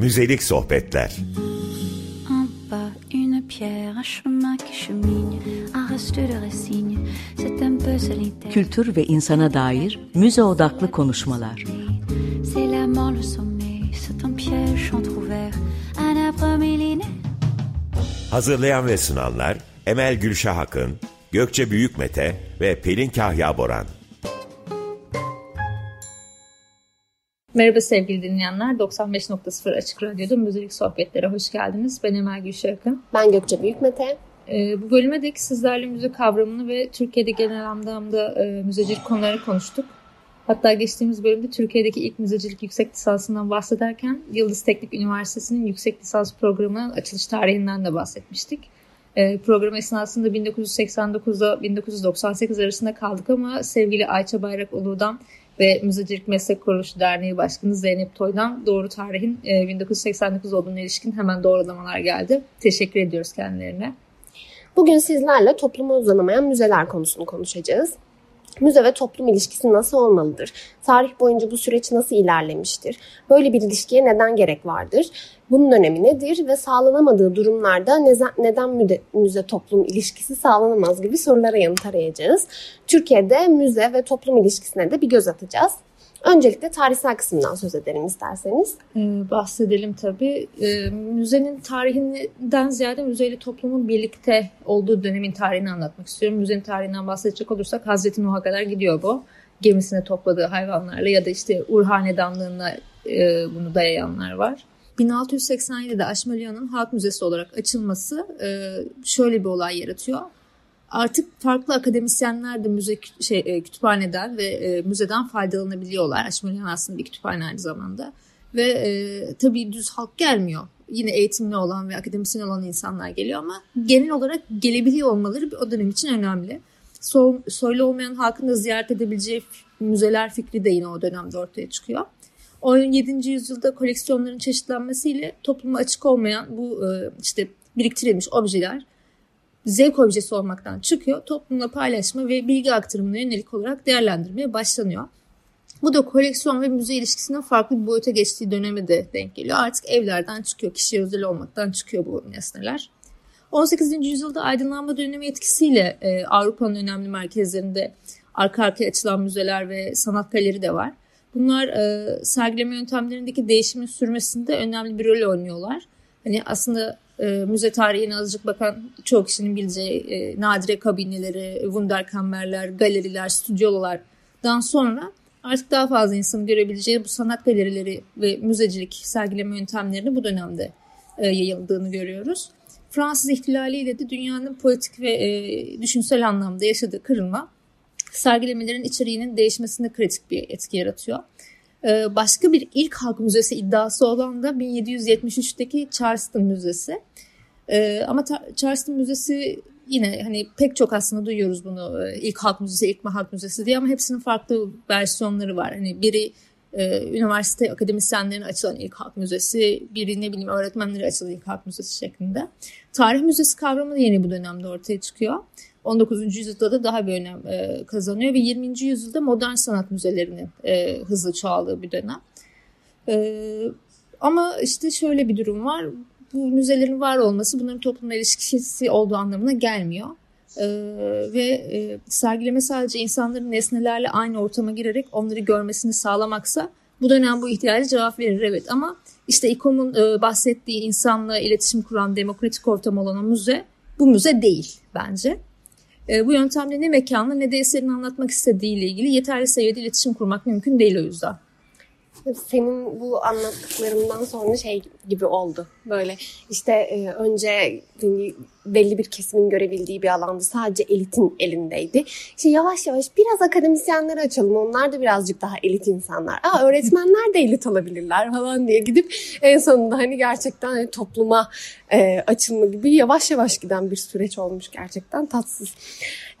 Müzelik sohbetler. Kültür ve insana dair müze odaklı konuşmalar. Hazırlayan ve sunanlar Emel Gülşah Akın, Gökçe Büyükmete ve Pelin Kahya Boran. Merhaba sevgili dinleyenler. 95.0 Açık Radyo'da Müzik Sohbetlere hoş geldiniz. Ben Emel Gülşah Akın. Ben Gökçe Büyükmete. Ee, bu bölüme dek sizlerle müzik kavramını ve Türkiye'de genel anlamda e, müzecilik konuları konuştuk. Hatta geçtiğimiz bölümde Türkiye'deki ilk müzecilik yüksek lisansından bahsederken Yıldız Teknik Üniversitesi'nin yüksek lisans programının açılış tarihinden de bahsetmiştik. E, program esnasında 1989'da 1998 arasında kaldık ama sevgili Ayça Bayrakoğlu'dan ve Müzecilik Meslek Kuruluşu Derneği Başkanı Zeynep Toy'dan doğru tarihin e, 1989 olduğuna ilişkin hemen doğrulamalar geldi. Teşekkür ediyoruz kendilerine. Bugün sizlerle topluma uzanamayan müzeler konusunu konuşacağız. Müze ve toplum ilişkisi nasıl olmalıdır? Tarih boyunca bu süreç nasıl ilerlemiştir? Böyle bir ilişkiye neden gerek vardır? Bunun önemi nedir ve sağlanamadığı durumlarda neden müze, müze toplum ilişkisi sağlanamaz gibi sorulara yanıt arayacağız. Türkiye'de müze ve toplum ilişkisine de bir göz atacağız. Öncelikle tarihsel kısmından söz edelim isterseniz. Ee, bahsedelim tabii. Ee, müzenin tarihinden ziyade müzeyle toplumun birlikte olduğu dönemin tarihini anlatmak istiyorum. Müzenin tarihinden bahsedecek olursak Hazreti Nuh'a kadar gidiyor bu. Gemisine topladığı hayvanlarla ya da işte Ur Hanedanlığı'na e, bunu dayayanlar var. 1687'de Aşmalya'nın Halk Müzesi olarak açılması e, şöyle bir olay yaratıyor artık farklı akademisyenler de müze şey, e, kütüphaneden ve e, müzeden faydalanabiliyorlar. Aşmalihan aslında bir kütüphane aynı zamanda. Ve e, tabii düz halk gelmiyor. Yine eğitimli olan ve akademisyen olan insanlar geliyor ama genel olarak gelebiliyor olmaları o dönem için önemli. So, soylu olmayan halkın da ziyaret edebileceği müzeler fikri de yine o dönemde ortaya çıkıyor. 17. yüzyılda koleksiyonların çeşitlenmesiyle topluma açık olmayan bu e, işte biriktirilmiş objeler zevk objesi olmaktan çıkıyor. Toplumla paylaşma ve bilgi aktarımına yönelik olarak değerlendirmeye başlanıyor. Bu da koleksiyon ve müze ilişkisinin farklı bir boyuta geçtiği döneme de denk geliyor. Artık evlerden çıkıyor, kişiye özel olmaktan çıkıyor bu nesneler. 18. yüzyılda aydınlanma dönemi etkisiyle e, Avrupa'nın önemli merkezlerinde arka arkaya açılan müzeler ve sanat galeri de var. Bunlar e, sergileme yöntemlerindeki değişimin sürmesinde önemli bir rol oynuyorlar. Hani aslında e, müze tarihine azıcık bakan çok kişinin bileceği e, nadire kabineleri, wunderkammerler, galeriler, stüdyolardan sonra artık daha fazla insanın görebileceği bu sanat galerileri ve müzecilik sergileme yöntemlerini bu dönemde e, yayıldığını görüyoruz. Fransız ihtilaliyle de dünyanın politik ve e, düşünsel anlamda yaşadığı kırılma sergilemelerin içeriğinin değişmesinde kritik bir etki yaratıyor. Ee, başka bir ilk halk müzesi iddiası olan da 1773'teki Charleston Müzesi. Ee, ama Charleston Müzesi yine hani pek çok aslında duyuyoruz bunu e, ilk halk müzesi, ilk halk müzesi diye ama hepsinin farklı versiyonları var. Hani biri e, üniversite akademisyenlerine açılan ilk halk müzesi, biri ne bileyim öğretmenlere açılan ilk halk müzesi şeklinde. Tarih müzesi kavramı da yeni bu dönemde ortaya çıkıyor. 19. yüzyılda da daha bir önem e, kazanıyor ve 20. yüzyılda modern sanat müzelerinin e, hızlı çoğaldığı bir dönem. E, ama işte şöyle bir durum var. Bu müzelerin var olması bunların toplumla ilişkisi olduğu anlamına gelmiyor. Ee, ve e, sergileme sadece insanların nesnelerle aynı ortama girerek onları görmesini sağlamaksa bu dönem bu ihtiyacı cevap verir evet ama işte İKOM'un e, bahsettiği insanla iletişim kuran demokratik ortam olan o müze bu müze değil bence. E, bu yöntemle ne mekanla ne de eserin anlatmak istediği ile ilgili yeterli seviyede iletişim kurmak mümkün değil o yüzden. Senin bu anlattıklarından sonra şey gibi oldu. Böyle işte e, önce belli bir kesimin görebildiği bir alanda sadece elitin elindeydi. İşte yavaş yavaş biraz akademisyenleri açalım. Onlar da birazcık daha elit insanlar. Aa öğretmenler de elit olabilirler falan diye gidip en sonunda hani gerçekten hani topluma e, açılma gibi yavaş yavaş giden bir süreç olmuş gerçekten tatsız.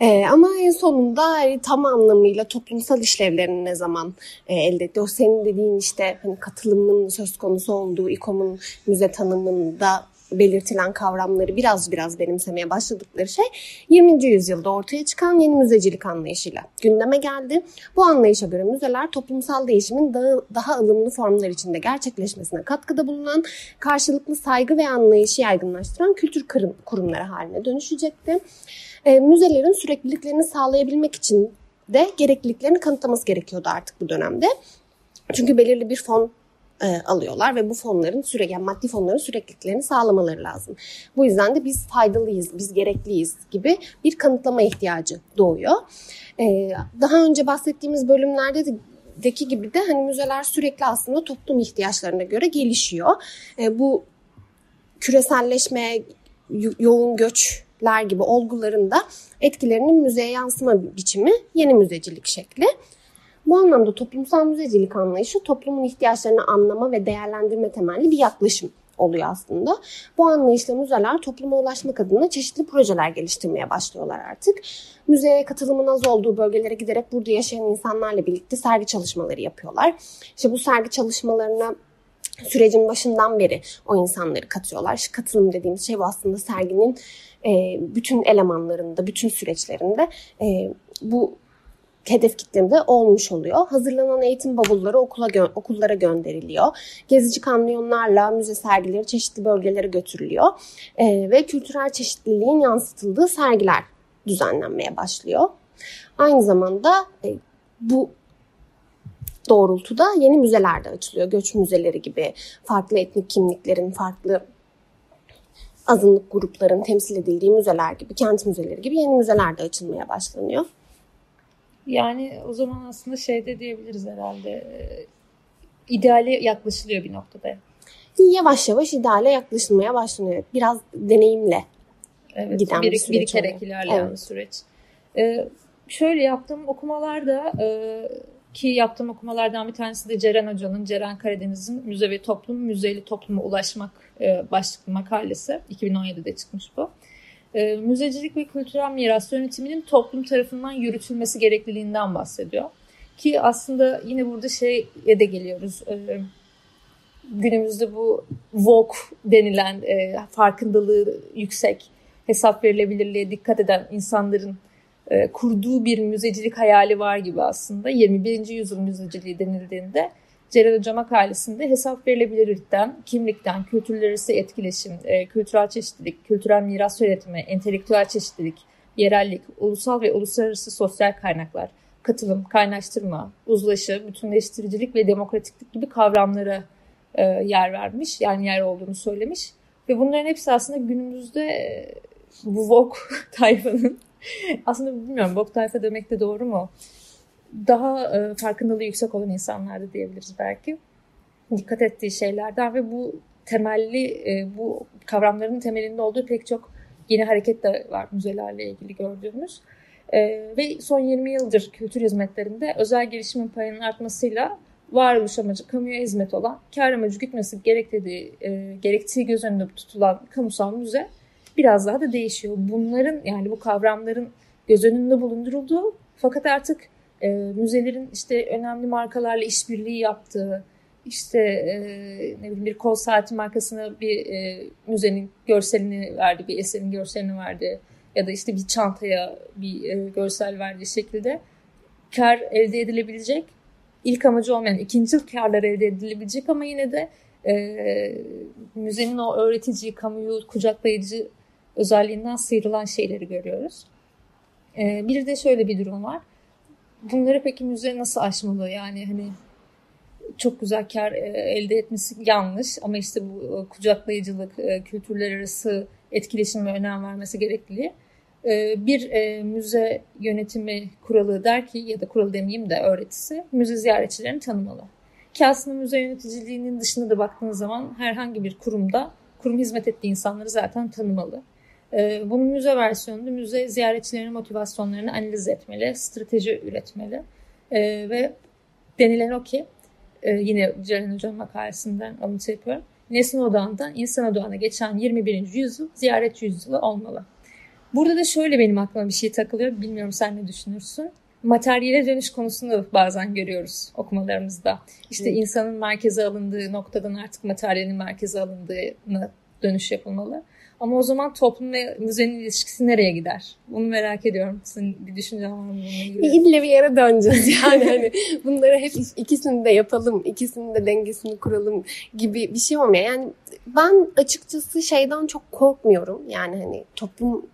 E, ama en sonunda hani, tam anlamıyla toplumsal işlevlerini ne zaman e, elde etti? O senin dediğin işte hani katılımın söz konusu olduğu İKOM'un müze tanımında belirtilen kavramları biraz biraz benimsemeye başladıkları şey 20. yüzyılda ortaya çıkan yeni müzecilik anlayışıyla gündeme geldi. Bu anlayışa göre müzeler toplumsal değişimin daha, daha ılımlı formlar içinde gerçekleşmesine katkıda bulunan, karşılıklı saygı ve anlayışı yaygınlaştıran kültür kurumları haline dönüşecekti. E, müzelerin sürekliliklerini sağlayabilmek için de gerekliliklerini kanıtlaması gerekiyordu artık bu dönemde. Çünkü belirli bir fon e, alıyorlar ve bu fonların sürekli yani maddi fonların sürekliliklerini sağlamaları lazım. Bu yüzden de biz faydalıyız, biz gerekliyiz gibi bir kanıtlama ihtiyacı doğuyor. E, daha önce bahsettiğimiz bölümlerde de deki gibi de hani müzeler sürekli aslında toplum ihtiyaçlarına göre gelişiyor. E, bu küreselleşme, yoğun göçler gibi olguların da etkilerinin müzeye yansıma biçimi yeni müzecilik şekli. Bu anlamda toplumsal müzecilik anlayışı toplumun ihtiyaçlarını anlama ve değerlendirme temelli bir yaklaşım oluyor aslında. Bu anlayışla müzeler topluma ulaşmak adına çeşitli projeler geliştirmeye başlıyorlar artık. Müzeye katılımın az olduğu bölgelere giderek burada yaşayan insanlarla birlikte sergi çalışmaları yapıyorlar. İşte bu sergi çalışmalarına sürecin başından beri o insanları katıyorlar. İşte katılım dediğimiz şey bu aslında serginin e, bütün elemanlarında, bütün süreçlerinde e, bu hedef kitlemde olmuş oluyor. Hazırlanan eğitim bavulları okula gö- okullara gönderiliyor. Gezici kamyonlarla müze sergileri çeşitli bölgelere götürülüyor. E, ve kültürel çeşitliliğin yansıtıldığı sergiler düzenlenmeye başlıyor. Aynı zamanda e, bu doğrultuda yeni müzeler de açılıyor. Göç müzeleri gibi farklı etnik kimliklerin, farklı azınlık grupların temsil edildiği müzeler gibi, kent müzeleri gibi yeni müzeler de açılmaya başlanıyor. Yani o zaman aslında şey de diyebiliriz herhalde. E, ideale yaklaşılıyor bir noktada. Yavaş yavaş ideale yaklaşılmaya başlanıyor. Biraz deneyimle evet, giden bir, bir süreç. Birikerek ilerleyen evet. bir süreç. Ee, şöyle yaptığım okumalarda e, ki yaptığım okumalardan bir tanesi de Ceren Hoca'nın, Ceren Karadeniz'in Müze ve Toplum, Müzeli Topluma Ulaşmak e, başlıklı makalesi. 2017'de çıkmış bu e, müzecilik ve kültürel miras yönetiminin toplum tarafından yürütülmesi gerekliliğinden bahsediyor. Ki aslında yine burada şeye de geliyoruz. E, günümüzde bu VOK denilen e, farkındalığı yüksek, hesap verilebilirliğe dikkat eden insanların e, kurduğu bir müzecilik hayali var gibi aslında. 21. yüzyıl müzeciliği denildiğinde Celal Hoca makalesinde hesap verilebilirlikten, kimlikten, kültürler arası etkileşim, e, kültürel çeşitlilik, kültürel miras yönetimi, entelektüel çeşitlilik, yerellik, ulusal ve uluslararası sosyal kaynaklar, katılım, kaynaştırma, uzlaşı, bütünleştiricilik ve demokratiklik gibi kavramlara e, yer vermiş. Yani yer olduğunu söylemiş. Ve bunların hepsi aslında günümüzde e, bu Vogue tayfanın aslında bilmiyorum Vogue tayfa demek de doğru mu? Daha e, farkındalığı yüksek olan insanlar da diyebiliriz belki. Dikkat ettiği şeylerden ve bu temelli, e, bu kavramların temelinde olduğu pek çok yeni hareket de var müzelerle ilgili gördüğümüz. E, ve son 20 yıldır kültür hizmetlerinde özel gelişimin payının artmasıyla varoluş amacı kamuya hizmet olan, kar amacı gütmesi gerektiği, e, gerektiği göz önünde tutulan kamusal müze biraz daha da değişiyor. Bunların yani bu kavramların göz önünde bulundurulduğu fakat artık e, müzelerin işte önemli markalarla işbirliği yaptığı, işte e, ne bileyim bir kol saati markasına bir e, müzenin görselini verdi, bir eserin görselini verdi ya da işte bir çantaya bir e, görsel verdiği şekilde kar elde edilebilecek. ilk amacı olmayan ikinci karlar elde edilebilecek ama yine de e, müzenin o öğretici, kamuyu kucaklayıcı özelliğinden sıyrılan şeyleri görüyoruz. E, bir de şöyle bir durum var bunları peki müze nasıl aşmalı? Yani hani çok güzel kar e, elde etmesi yanlış ama işte bu e, kucaklayıcılık, e, kültürler arası etkileşime önem vermesi gerekli. Bir müze yönetimi kuralı der ki ya da kuralı demeyeyim de öğretisi müze ziyaretçilerini tanımalı. Ki aslında müze yöneticiliğinin dışında da baktığınız zaman herhangi bir kurumda kurum hizmet ettiği insanları zaten tanımalı. Ee, bunun müze versiyonunda müze ziyaretçilerin motivasyonlarını analiz etmeli, strateji üretmeli ee, ve denilen o ki e, yine Ceren Hocam makalesinden alıntı yapıyorum. Nesne odağından insan odağına geçen 21. yüzyıl ziyaretçi yüzyılı olmalı. Burada da şöyle benim aklıma bir şey takılıyor. Bilmiyorum sen ne düşünürsün. Materyale dönüş konusunu bazen görüyoruz okumalarımızda. İşte insanın merkeze alındığı noktadan artık materyalin merkeze alındığını dönüş yapılmalı. Ama o zaman toplum ve müzenin ilişkisi nereye gider? Bunu merak ediyorum. Senin bir düşüncen var mı? İlle bir yere döneceğiz yani. hani bunları hep ikisini de yapalım, ikisinin de dengesini kuralım gibi bir şey olmuyor. Yani ben açıkçası şeyden çok korkmuyorum. Yani hani toplum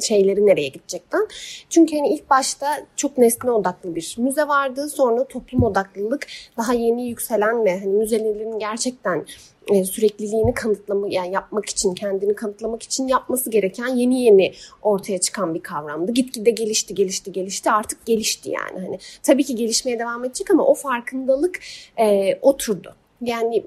şeyleri nereye gidecekten. Çünkü hani ilk başta çok nesne odaklı bir müze vardı. Sonra toplum odaklılık daha yeni yükselen ve hani müzelerin gerçekten e, sürekliliğini kanıtlamak yani yapmak için kendini kanıtlamak için yapması gereken yeni yeni ortaya çıkan bir kavramdı. Gitgide gelişti, gelişti, gelişti. Artık gelişti yani. Hani tabii ki gelişmeye devam edecek ama o farkındalık e, oturdu. Yani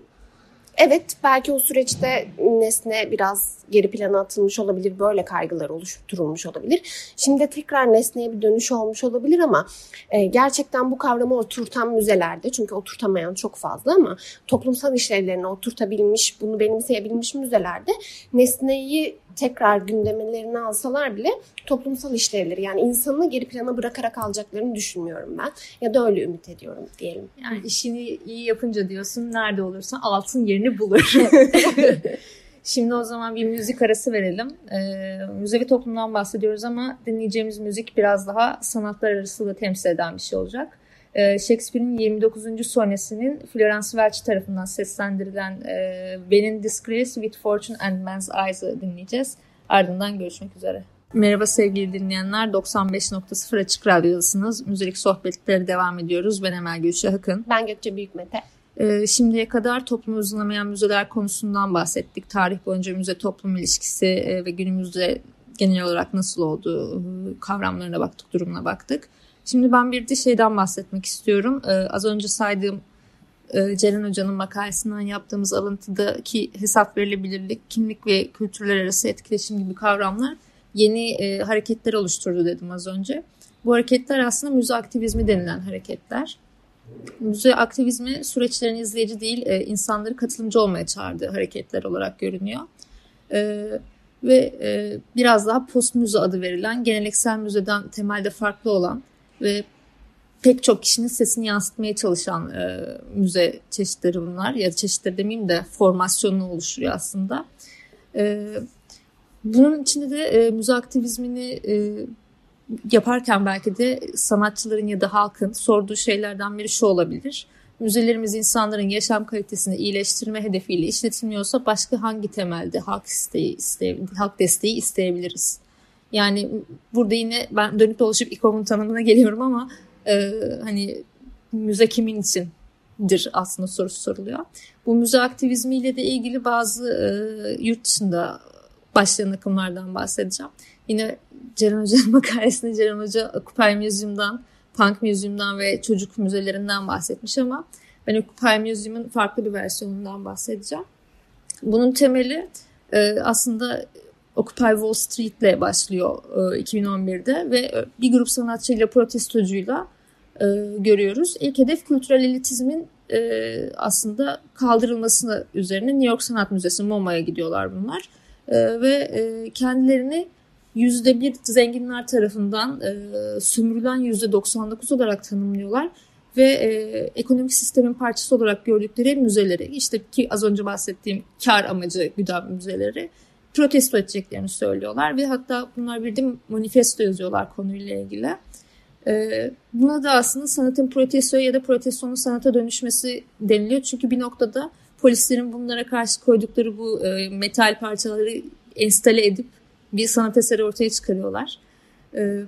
Evet belki o süreçte nesne biraz geri plana atılmış olabilir. Böyle kaygılar oluşturulmuş olabilir. Şimdi tekrar nesneye bir dönüş olmuş olabilir ama e, gerçekten bu kavramı oturtan müzelerde çünkü oturtamayan çok fazla ama toplumsal işlevlerini oturtabilmiş, bunu benimseyebilmiş müzelerde nesneyi tekrar gündemelerine alsalar bile toplumsal işlevleri yani insanı geri plana bırakarak alacaklarını düşünmüyorum ben. Ya da öyle ümit ediyorum diyelim. Yani işini iyi yapınca diyorsun nerede olursa altın yerini bulur. Şimdi o zaman bir müzik arası verelim. Ee, müzevi toplumdan bahsediyoruz ama dinleyeceğimiz müzik biraz daha sanatlar arası da temsil eden bir şey olacak. Ee, Shakespeare'in 29. sonesinin Florence Welch tarafından seslendirilen e, Benin Disgrace with Fortune and Man's Eyes'ı dinleyeceğiz. Ardından görüşmek üzere. Merhaba sevgili dinleyenler. 95.0 Açık Radyo'dasınız. Müzik sohbetleri devam ediyoruz. Ben Emel Gülşah Akın. Ben Gökçe Büyükmete. Ee, şimdiye kadar toplumu uzunlamayan müzeler konusundan bahsettik. Tarih boyunca müze toplum ilişkisi e, ve günümüzde genel olarak nasıl olduğu e, kavramlarına baktık, durumuna baktık. Şimdi ben bir de şeyden bahsetmek istiyorum. Ee, az önce saydığım e, Ceren Hoca'nın makalesinden yaptığımız alıntıdaki hesap verilebilirlik, kimlik ve kültürler arası etkileşim gibi kavramlar yeni e, hareketler oluşturdu dedim az önce. Bu hareketler aslında müze aktivizmi denilen hareketler. Müze aktivizmi süreçlerin izleyici değil, e, insanları katılımcı olmaya çağırdığı hareketler olarak görünüyor. E, ve e, biraz daha post müze adı verilen, geleneksel müzeden temelde farklı olan ve pek çok kişinin sesini yansıtmaya çalışan e, müze çeşitleri bunlar. Ya çeşitleri demeyeyim de formasyonunu oluşturuyor aslında. E, bunun içinde de e, müze aktivizmini e, yaparken belki de sanatçıların ya da halkın sorduğu şeylerden biri şu olabilir. Müzelerimiz insanların yaşam kalitesini iyileştirme hedefiyle işletilmiyorsa başka hangi temelde halk isteği, isteyebilir, halk desteği isteyebiliriz? Yani burada yine ben dönüp dolaşıp İKOM'un tanımına geliyorum ama e, hani müze kimin içindir aslında sorusu soruluyor. Bu müze aktivizmiyle de ilgili bazı e, yurt dışında başlayan akımlardan bahsedeceğim. Yine Ceren Hoca'nın makalesinde Ceren Hoca Occupy Museum'dan, Punk Museum'dan ve çocuk müzelerinden bahsetmiş ama ben Occupy Museum'un farklı bir versiyonundan bahsedeceğim. Bunun temeli e, aslında Occupy Wall Street'le başlıyor e, 2011'de ve bir grup sanatçıyla protestocuyla e, görüyoruz. İlk hedef kültürel elitizmin e, aslında kaldırılmasını üzerine New York Sanat Müzesi MoMA'ya gidiyorlar bunlar. E, ve e, kendilerini yüzde bir zenginler tarafından e, sömürülen yüzde 99 olarak tanımlıyorlar ve e, ekonomik sistemin parçası olarak gördükleri müzeleri işte ki az önce bahsettiğim kar amacı güden müzeleri protesto edeceklerini söylüyorlar ve hatta bunlar bir de manifesto yazıyorlar konuyla ilgili. E, buna da aslında sanatın protestoya ya da protestonun sanata dönüşmesi deniliyor. Çünkü bir noktada polislerin bunlara karşı koydukları bu e, metal parçaları enstale edip bir sanat eseri ortaya çıkarıyorlar. E,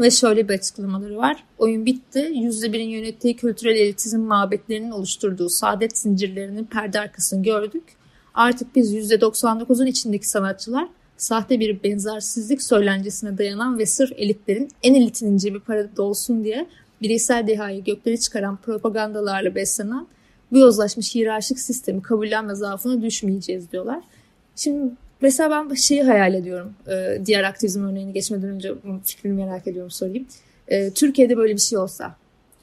ve şöyle bir açıklamaları var. Oyun bitti. Yüzde birin yönettiği kültürel elitizm mabetlerinin oluşturduğu saadet zincirlerinin perde arkasını gördük. Artık biz yüzde 99'un içindeki sanatçılar sahte bir benzersizlik söylencesine dayanan ve sırf elitlerin en elitinin cebi parada dolsun diye bireysel dehayı gökleri çıkaran propagandalarla beslenen bu yozlaşmış hiyerarşik sistemi kabullenme zaafına düşmeyeceğiz diyorlar. Şimdi mesela ben şeyi hayal ediyorum. Ee, diğer aktivizm örneğini geçmeden önce fikrini merak ediyorum sorayım. Ee, Türkiye'de böyle bir şey olsa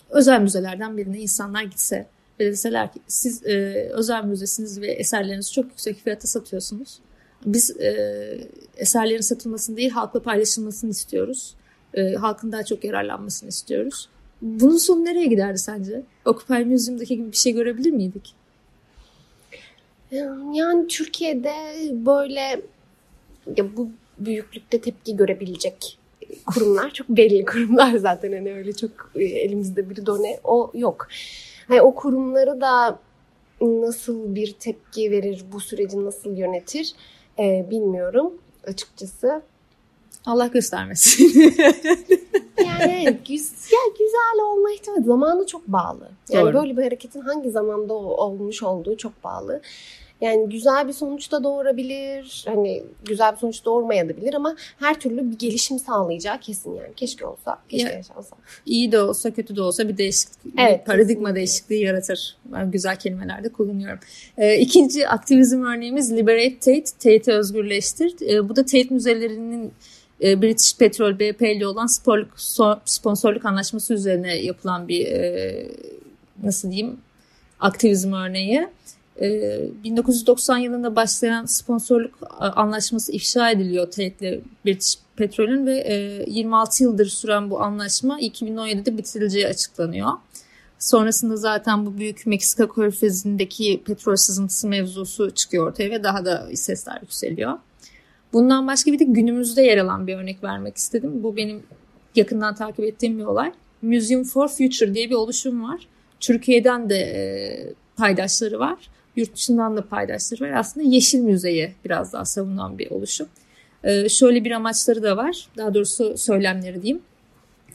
özel müzelerden birine insanlar gitse ve deseler ki siz e, özel müzesiniz ve eserlerinizi çok yüksek fiyata satıyorsunuz. Biz e, eserlerin satılmasını değil halkla paylaşılmasını istiyoruz. E, halkın daha çok yararlanmasını istiyoruz. Bunun sonu nereye giderdi sence? Occupy Museum'daki gibi bir şey görebilir miydik? Yani Türkiye'de böyle ya bu büyüklükte tepki görebilecek kurumlar çok belli kurumlar zaten hani öyle çok e, elimizde bir done o yok. Hani o kurumları da nasıl bir tepki verir, bu süreci nasıl yönetir e, bilmiyorum açıkçası. Allah göstermesin. yani güzel, güzel olma ihtimali zamanı çok bağlı. Yani Doğru. böyle bir hareketin hangi zamanda olmuş olduğu çok bağlı. Yani güzel bir sonuç da doğurabilir. Hani güzel bir sonuç doğurmayabilir ama her türlü bir gelişim sağlayacağı kesin yani. Keşke olsa, keşke ya, yaşansa. İyi de olsa, kötü de olsa bir değişiklik, evet, bir paradigma kesinlikle. değişikliği yaratır. Ben güzel kelimelerde kullanıyorum. Ee, ikinci aktivizm örneğimiz Liberate Tate, Tate'i özgürleştir. Ee, bu da Tate müzelerinin e, British Petrol BP ile olan sporluk, sponsorluk anlaşması üzerine yapılan bir e, nasıl diyeyim aktivizm örneği. 1990 ee, yılında başlayan sponsorluk anlaşması ifşa ediliyor Tate'le British Petrol'ün ve 26 e, yıldır süren bu anlaşma 2017'de bitirileceği açıklanıyor. Sonrasında zaten bu büyük Meksika körfezindeki petrol sızıntısı mevzusu çıkıyor ortaya ve daha da sesler yükseliyor. Bundan başka bir de günümüzde yer alan bir örnek vermek istedim. Bu benim yakından takip ettiğim bir olay. Museum for Future diye bir oluşum var. Türkiye'den de e, paydaşları var yurt dışından da paydaşları var. Aslında Yeşil Müze'yi biraz daha savunan bir oluşum. Ee, şöyle bir amaçları da var. Daha doğrusu söylemleri diyeyim.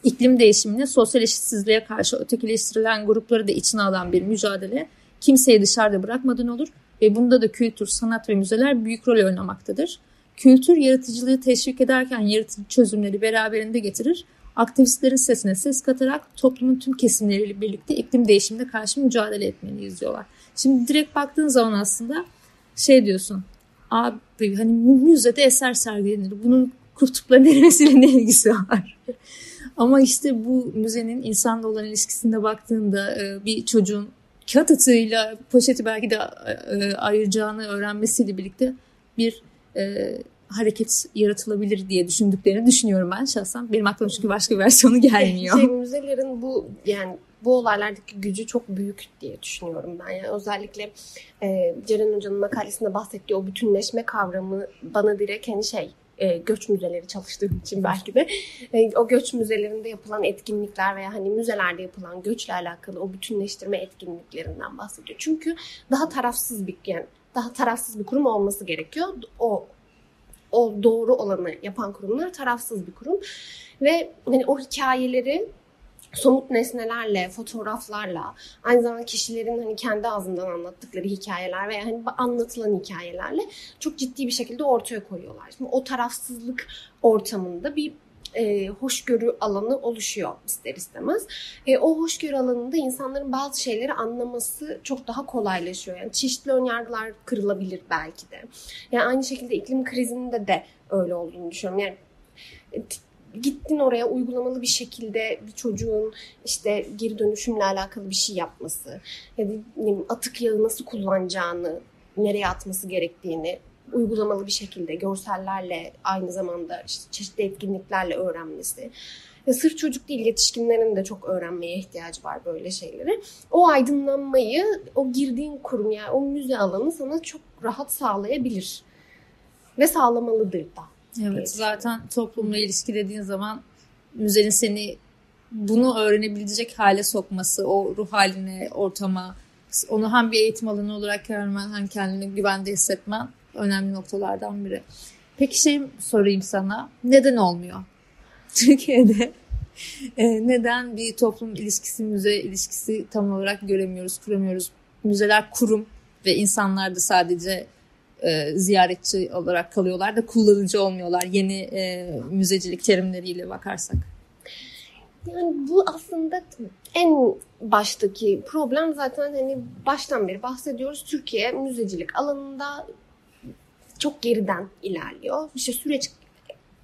İklim değişimine, sosyal eşitsizliğe karşı ötekileştirilen grupları da içine alan bir mücadele kimseyi dışarıda bırakmadan olur ve bunda da kültür, sanat ve müzeler büyük rol oynamaktadır. Kültür yaratıcılığı teşvik ederken yaratıcı çözümleri beraberinde getirir. Aktivistlerin sesine ses katarak toplumun tüm kesimleriyle birlikte iklim değişimine karşı mücadele etmeliyiz diyorlar. Şimdi direkt baktığın zaman aslında şey diyorsun. Abi hani müzede eser sergilenir. Bunun kutupların erimesiyle ne ilgisi var? Ama işte bu müzenin insanla olan ilişkisinde baktığında e, bir çocuğun kağıt atığıyla poşeti belki de e, ayıracağını öğrenmesiyle birlikte bir e, hareket yaratılabilir diye düşündüklerini düşünüyorum ben şahsen. Benim aklıma çünkü başka bir versiyonu gelmiyor. Şey, müzelerin bu yani bu olaylardaki gücü çok büyük diye düşünüyorum ben. Yani özellikle e, Ceren Hoca'nın makalesinde bahsettiği o bütünleşme kavramı bana direkt hani şey e, göç müzeleri çalıştığım için belki de e, o göç müzelerinde yapılan etkinlikler veya hani müzelerde yapılan göçle alakalı o bütünleştirme etkinliklerinden bahsediyor. Çünkü daha tarafsız bir yani daha tarafsız bir kurum olması gerekiyor. O o doğru olanı yapan kurumlar tarafsız bir kurum ve hani o hikayeleri somut nesnelerle, fotoğraflarla, aynı zamanda kişilerin hani kendi ağzından anlattıkları hikayeler veya hani anlatılan hikayelerle çok ciddi bir şekilde ortaya koyuyorlar. Şimdi o tarafsızlık ortamında bir e, hoşgörü alanı oluşuyor ister istemez. E, o hoşgörü alanında insanların bazı şeyleri anlaması çok daha kolaylaşıyor. Yani çeşitli önyargılar kırılabilir belki de. Yani aynı şekilde iklim krizinde de öyle olduğunu düşünüyorum. Yani e, gittin oraya uygulamalı bir şekilde bir çocuğun işte geri dönüşümle alakalı bir şey yapması ya da atık yağı nasıl kullanacağını, nereye atması gerektiğini uygulamalı bir şekilde görsellerle aynı zamanda işte çeşitli etkinliklerle öğrenmesi. Ya sırf çocuk değil yetişkinlerin de çok öğrenmeye ihtiyacı var böyle şeyleri. O aydınlanmayı o girdiğin kurum yani o müze alanı sana çok rahat sağlayabilir. Ve sağlamalıdır da. Evet zaten toplumla ilişki dediğin zaman müzenin seni bunu öğrenebilecek hale sokması, o ruh haline, ortama, onu hem bir eğitim alanı olarak görmen hem kendini güvende hissetmen önemli noktalardan biri. Peki şey sorayım sana. Neden olmuyor? Türkiye'de e, neden bir toplum ilişkisi, müze ilişkisi tam olarak göremiyoruz, kuramıyoruz? Müzeler kurum ve insanlar da sadece e, ziyaretçi olarak kalıyorlar da kullanıcı olmuyorlar yeni e, müzecilik terimleriyle bakarsak. Yani bu aslında en baştaki problem zaten hani baştan beri bahsediyoruz. Türkiye müzecilik alanında çok geriden ilerliyor. İşte süreç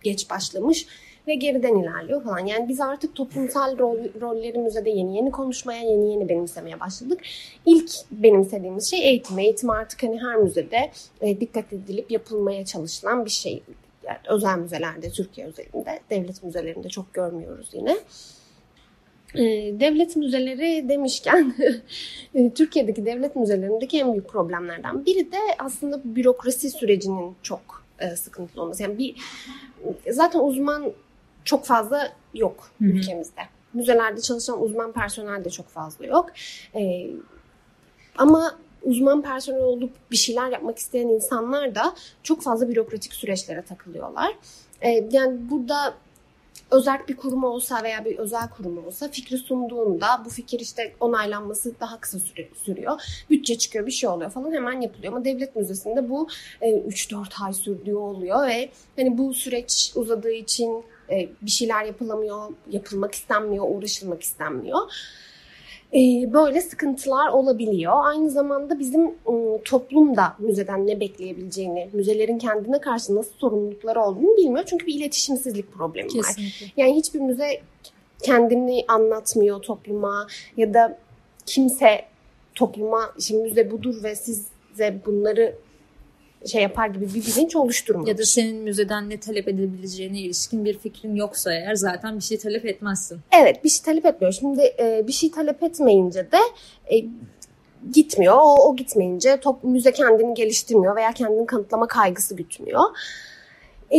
geç başlamış ve geriden ilerliyor falan. Yani biz artık toplumsal rol, rollerimize de yeni yeni konuşmaya, yeni yeni benimsemeye başladık. İlk benimsediğimiz şey eğitim. Eğitim artık hani her müzede e, dikkat edilip yapılmaya çalışılan bir şey. Yani özel müzelerde, Türkiye özelinde, devlet müzelerinde çok görmüyoruz yine. E, devlet müzeleri demişken e, Türkiye'deki devlet müzelerindeki en büyük problemlerden biri de aslında bürokrasi sürecinin çok e, sıkıntılı olması. Yani bir zaten uzman çok fazla yok Hı-hı. ülkemizde. Müzelerde çalışan uzman personel de çok fazla yok. E, ama uzman personel olup bir şeyler yapmak isteyen insanlar da çok fazla bürokratik süreçlere takılıyorlar. E, yani burada özel bir kurum olsa veya bir özel kurum olsa fikri sunduğunda bu fikir işte onaylanması daha kısa sürüyor. Bütçe çıkıyor bir şey oluyor falan hemen yapılıyor. Ama devlet müzesinde bu e, 3-4 ay sürdüğü oluyor ve hani bu süreç uzadığı için e, bir şeyler yapılamıyor, yapılmak istenmiyor, uğraşılmak istenmiyor. Ee, böyle sıkıntılar olabiliyor. Aynı zamanda bizim ıı, toplum da müzeden ne bekleyebileceğini, müzelerin kendine karşı nasıl sorumlulukları olduğunu bilmiyor. Çünkü bir iletişimsizlik problemi Kesinlikle. var. Yani hiçbir müze kendini anlatmıyor topluma ya da kimse topluma şimdi müze budur ve size bunları şey yapar gibi bir bilinç oluşturmamış. Ya da senin müzeden ne talep edebileceğine ilişkin bir fikrin yoksa eğer zaten bir şey talep etmezsin. Evet bir şey talep etmiyor. Şimdi e, bir şey talep etmeyince de e, gitmiyor. O, o gitmeyince top, müze kendini geliştirmiyor veya kendini kanıtlama kaygısı gütmüyor. E,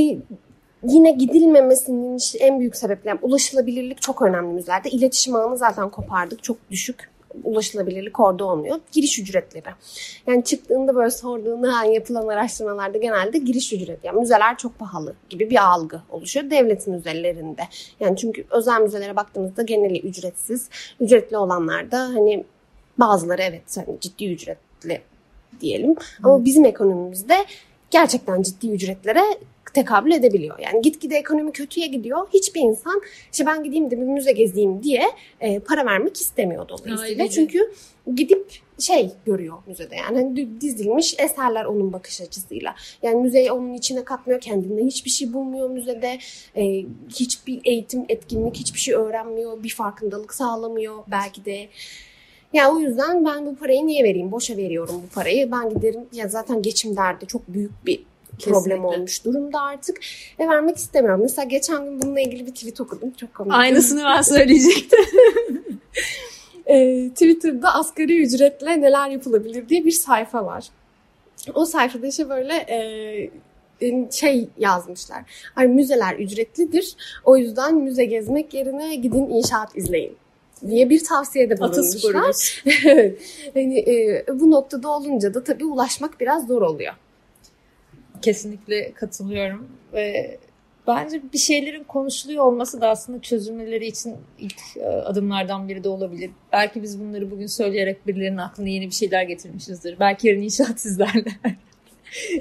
yine gidilmemesinin en büyük sebepleri yani ulaşılabilirlik çok önemli müzelerde. İletişim ağını zaten kopardık. Çok düşük ulaşılabilirlik orada olmuyor. Giriş ücretleri. Yani çıktığında böyle sorduğunda hani yapılan araştırmalarda genelde giriş ücreti. Yani müzeler çok pahalı gibi bir algı oluşuyor devlet müzelerinde. Yani çünkü özel müzelere baktığımızda geneli ücretsiz. Ücretli olanlar da hani bazıları evet hani ciddi ücretli diyelim. Ama bizim ekonomimizde gerçekten ciddi ücretlere tekabül edebiliyor. Yani gitgide ekonomi kötüye gidiyor. Hiçbir insan işte ben gideyim de bir müze gezeyim diye e, para vermek istemiyor dolayısıyla. Aynen. Çünkü gidip şey görüyor müzede yani hani dizilmiş eserler onun bakış açısıyla. Yani müzeyi onun içine katmıyor, kendinden hiçbir şey bulmuyor müzede. E, hiçbir eğitim, etkinlik, hiçbir şey öğrenmiyor, bir farkındalık sağlamıyor belki de. Ya o yüzden ben bu parayı niye vereyim? Boşa veriyorum bu parayı. Ben giderim ya zaten geçim derdi çok büyük bir Kesinlikle. problem olmuş durumda artık. Ve vermek istemiyorum. Mesela geçen gün bununla ilgili bir tweet okudum. Çok komik. Aynısını ben söyleyecektim. e, Twitter'da asgari ücretle neler yapılabilir diye bir sayfa var. O sayfada işte böyle e, şey yazmışlar. Ay müzeler ücretlidir. O yüzden müze gezmek yerine gidin inşaat izleyin diye bir tavsiyede bulunmuşlar. hani, e, bu noktada olunca da tabii ulaşmak biraz zor oluyor. Kesinlikle katılıyorum ve bence bir şeylerin konuşuluyor olması da aslında çözümleri için ilk e, adımlardan biri de olabilir. Belki biz bunları bugün söyleyerek birilerinin aklına yeni bir şeyler getirmişizdir. Belki yarın inşaat sizlerle.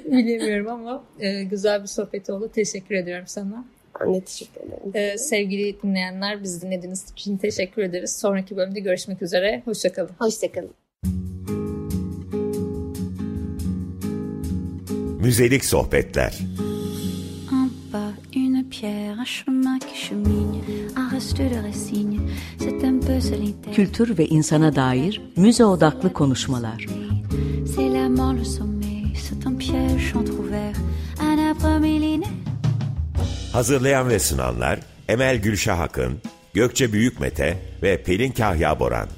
Bilemiyorum ama e, güzel bir sohbet oldu. Teşekkür ediyorum sana. Ben de teşekkür ederim. Ee, sevgili dinleyenler biz dinlediğiniz için teşekkür ederiz. Sonraki bölümde görüşmek üzere. Hoşçakalın. Hoşçakalın. Müzelik sohbetler. Un pas, une pierre, un chemin qui chemine, un reste de racine, c'est un peu solitaire. Kültür ve insana dair müze odaklı konuşmalar. C'est la mort, le sommet, c'est un piège entrouvert, un arbre millénaire. Hazırlayan ve sunanlar Emel Gülşah Akın, Gökçe Büyükmete ve Pelin Kahya Boran.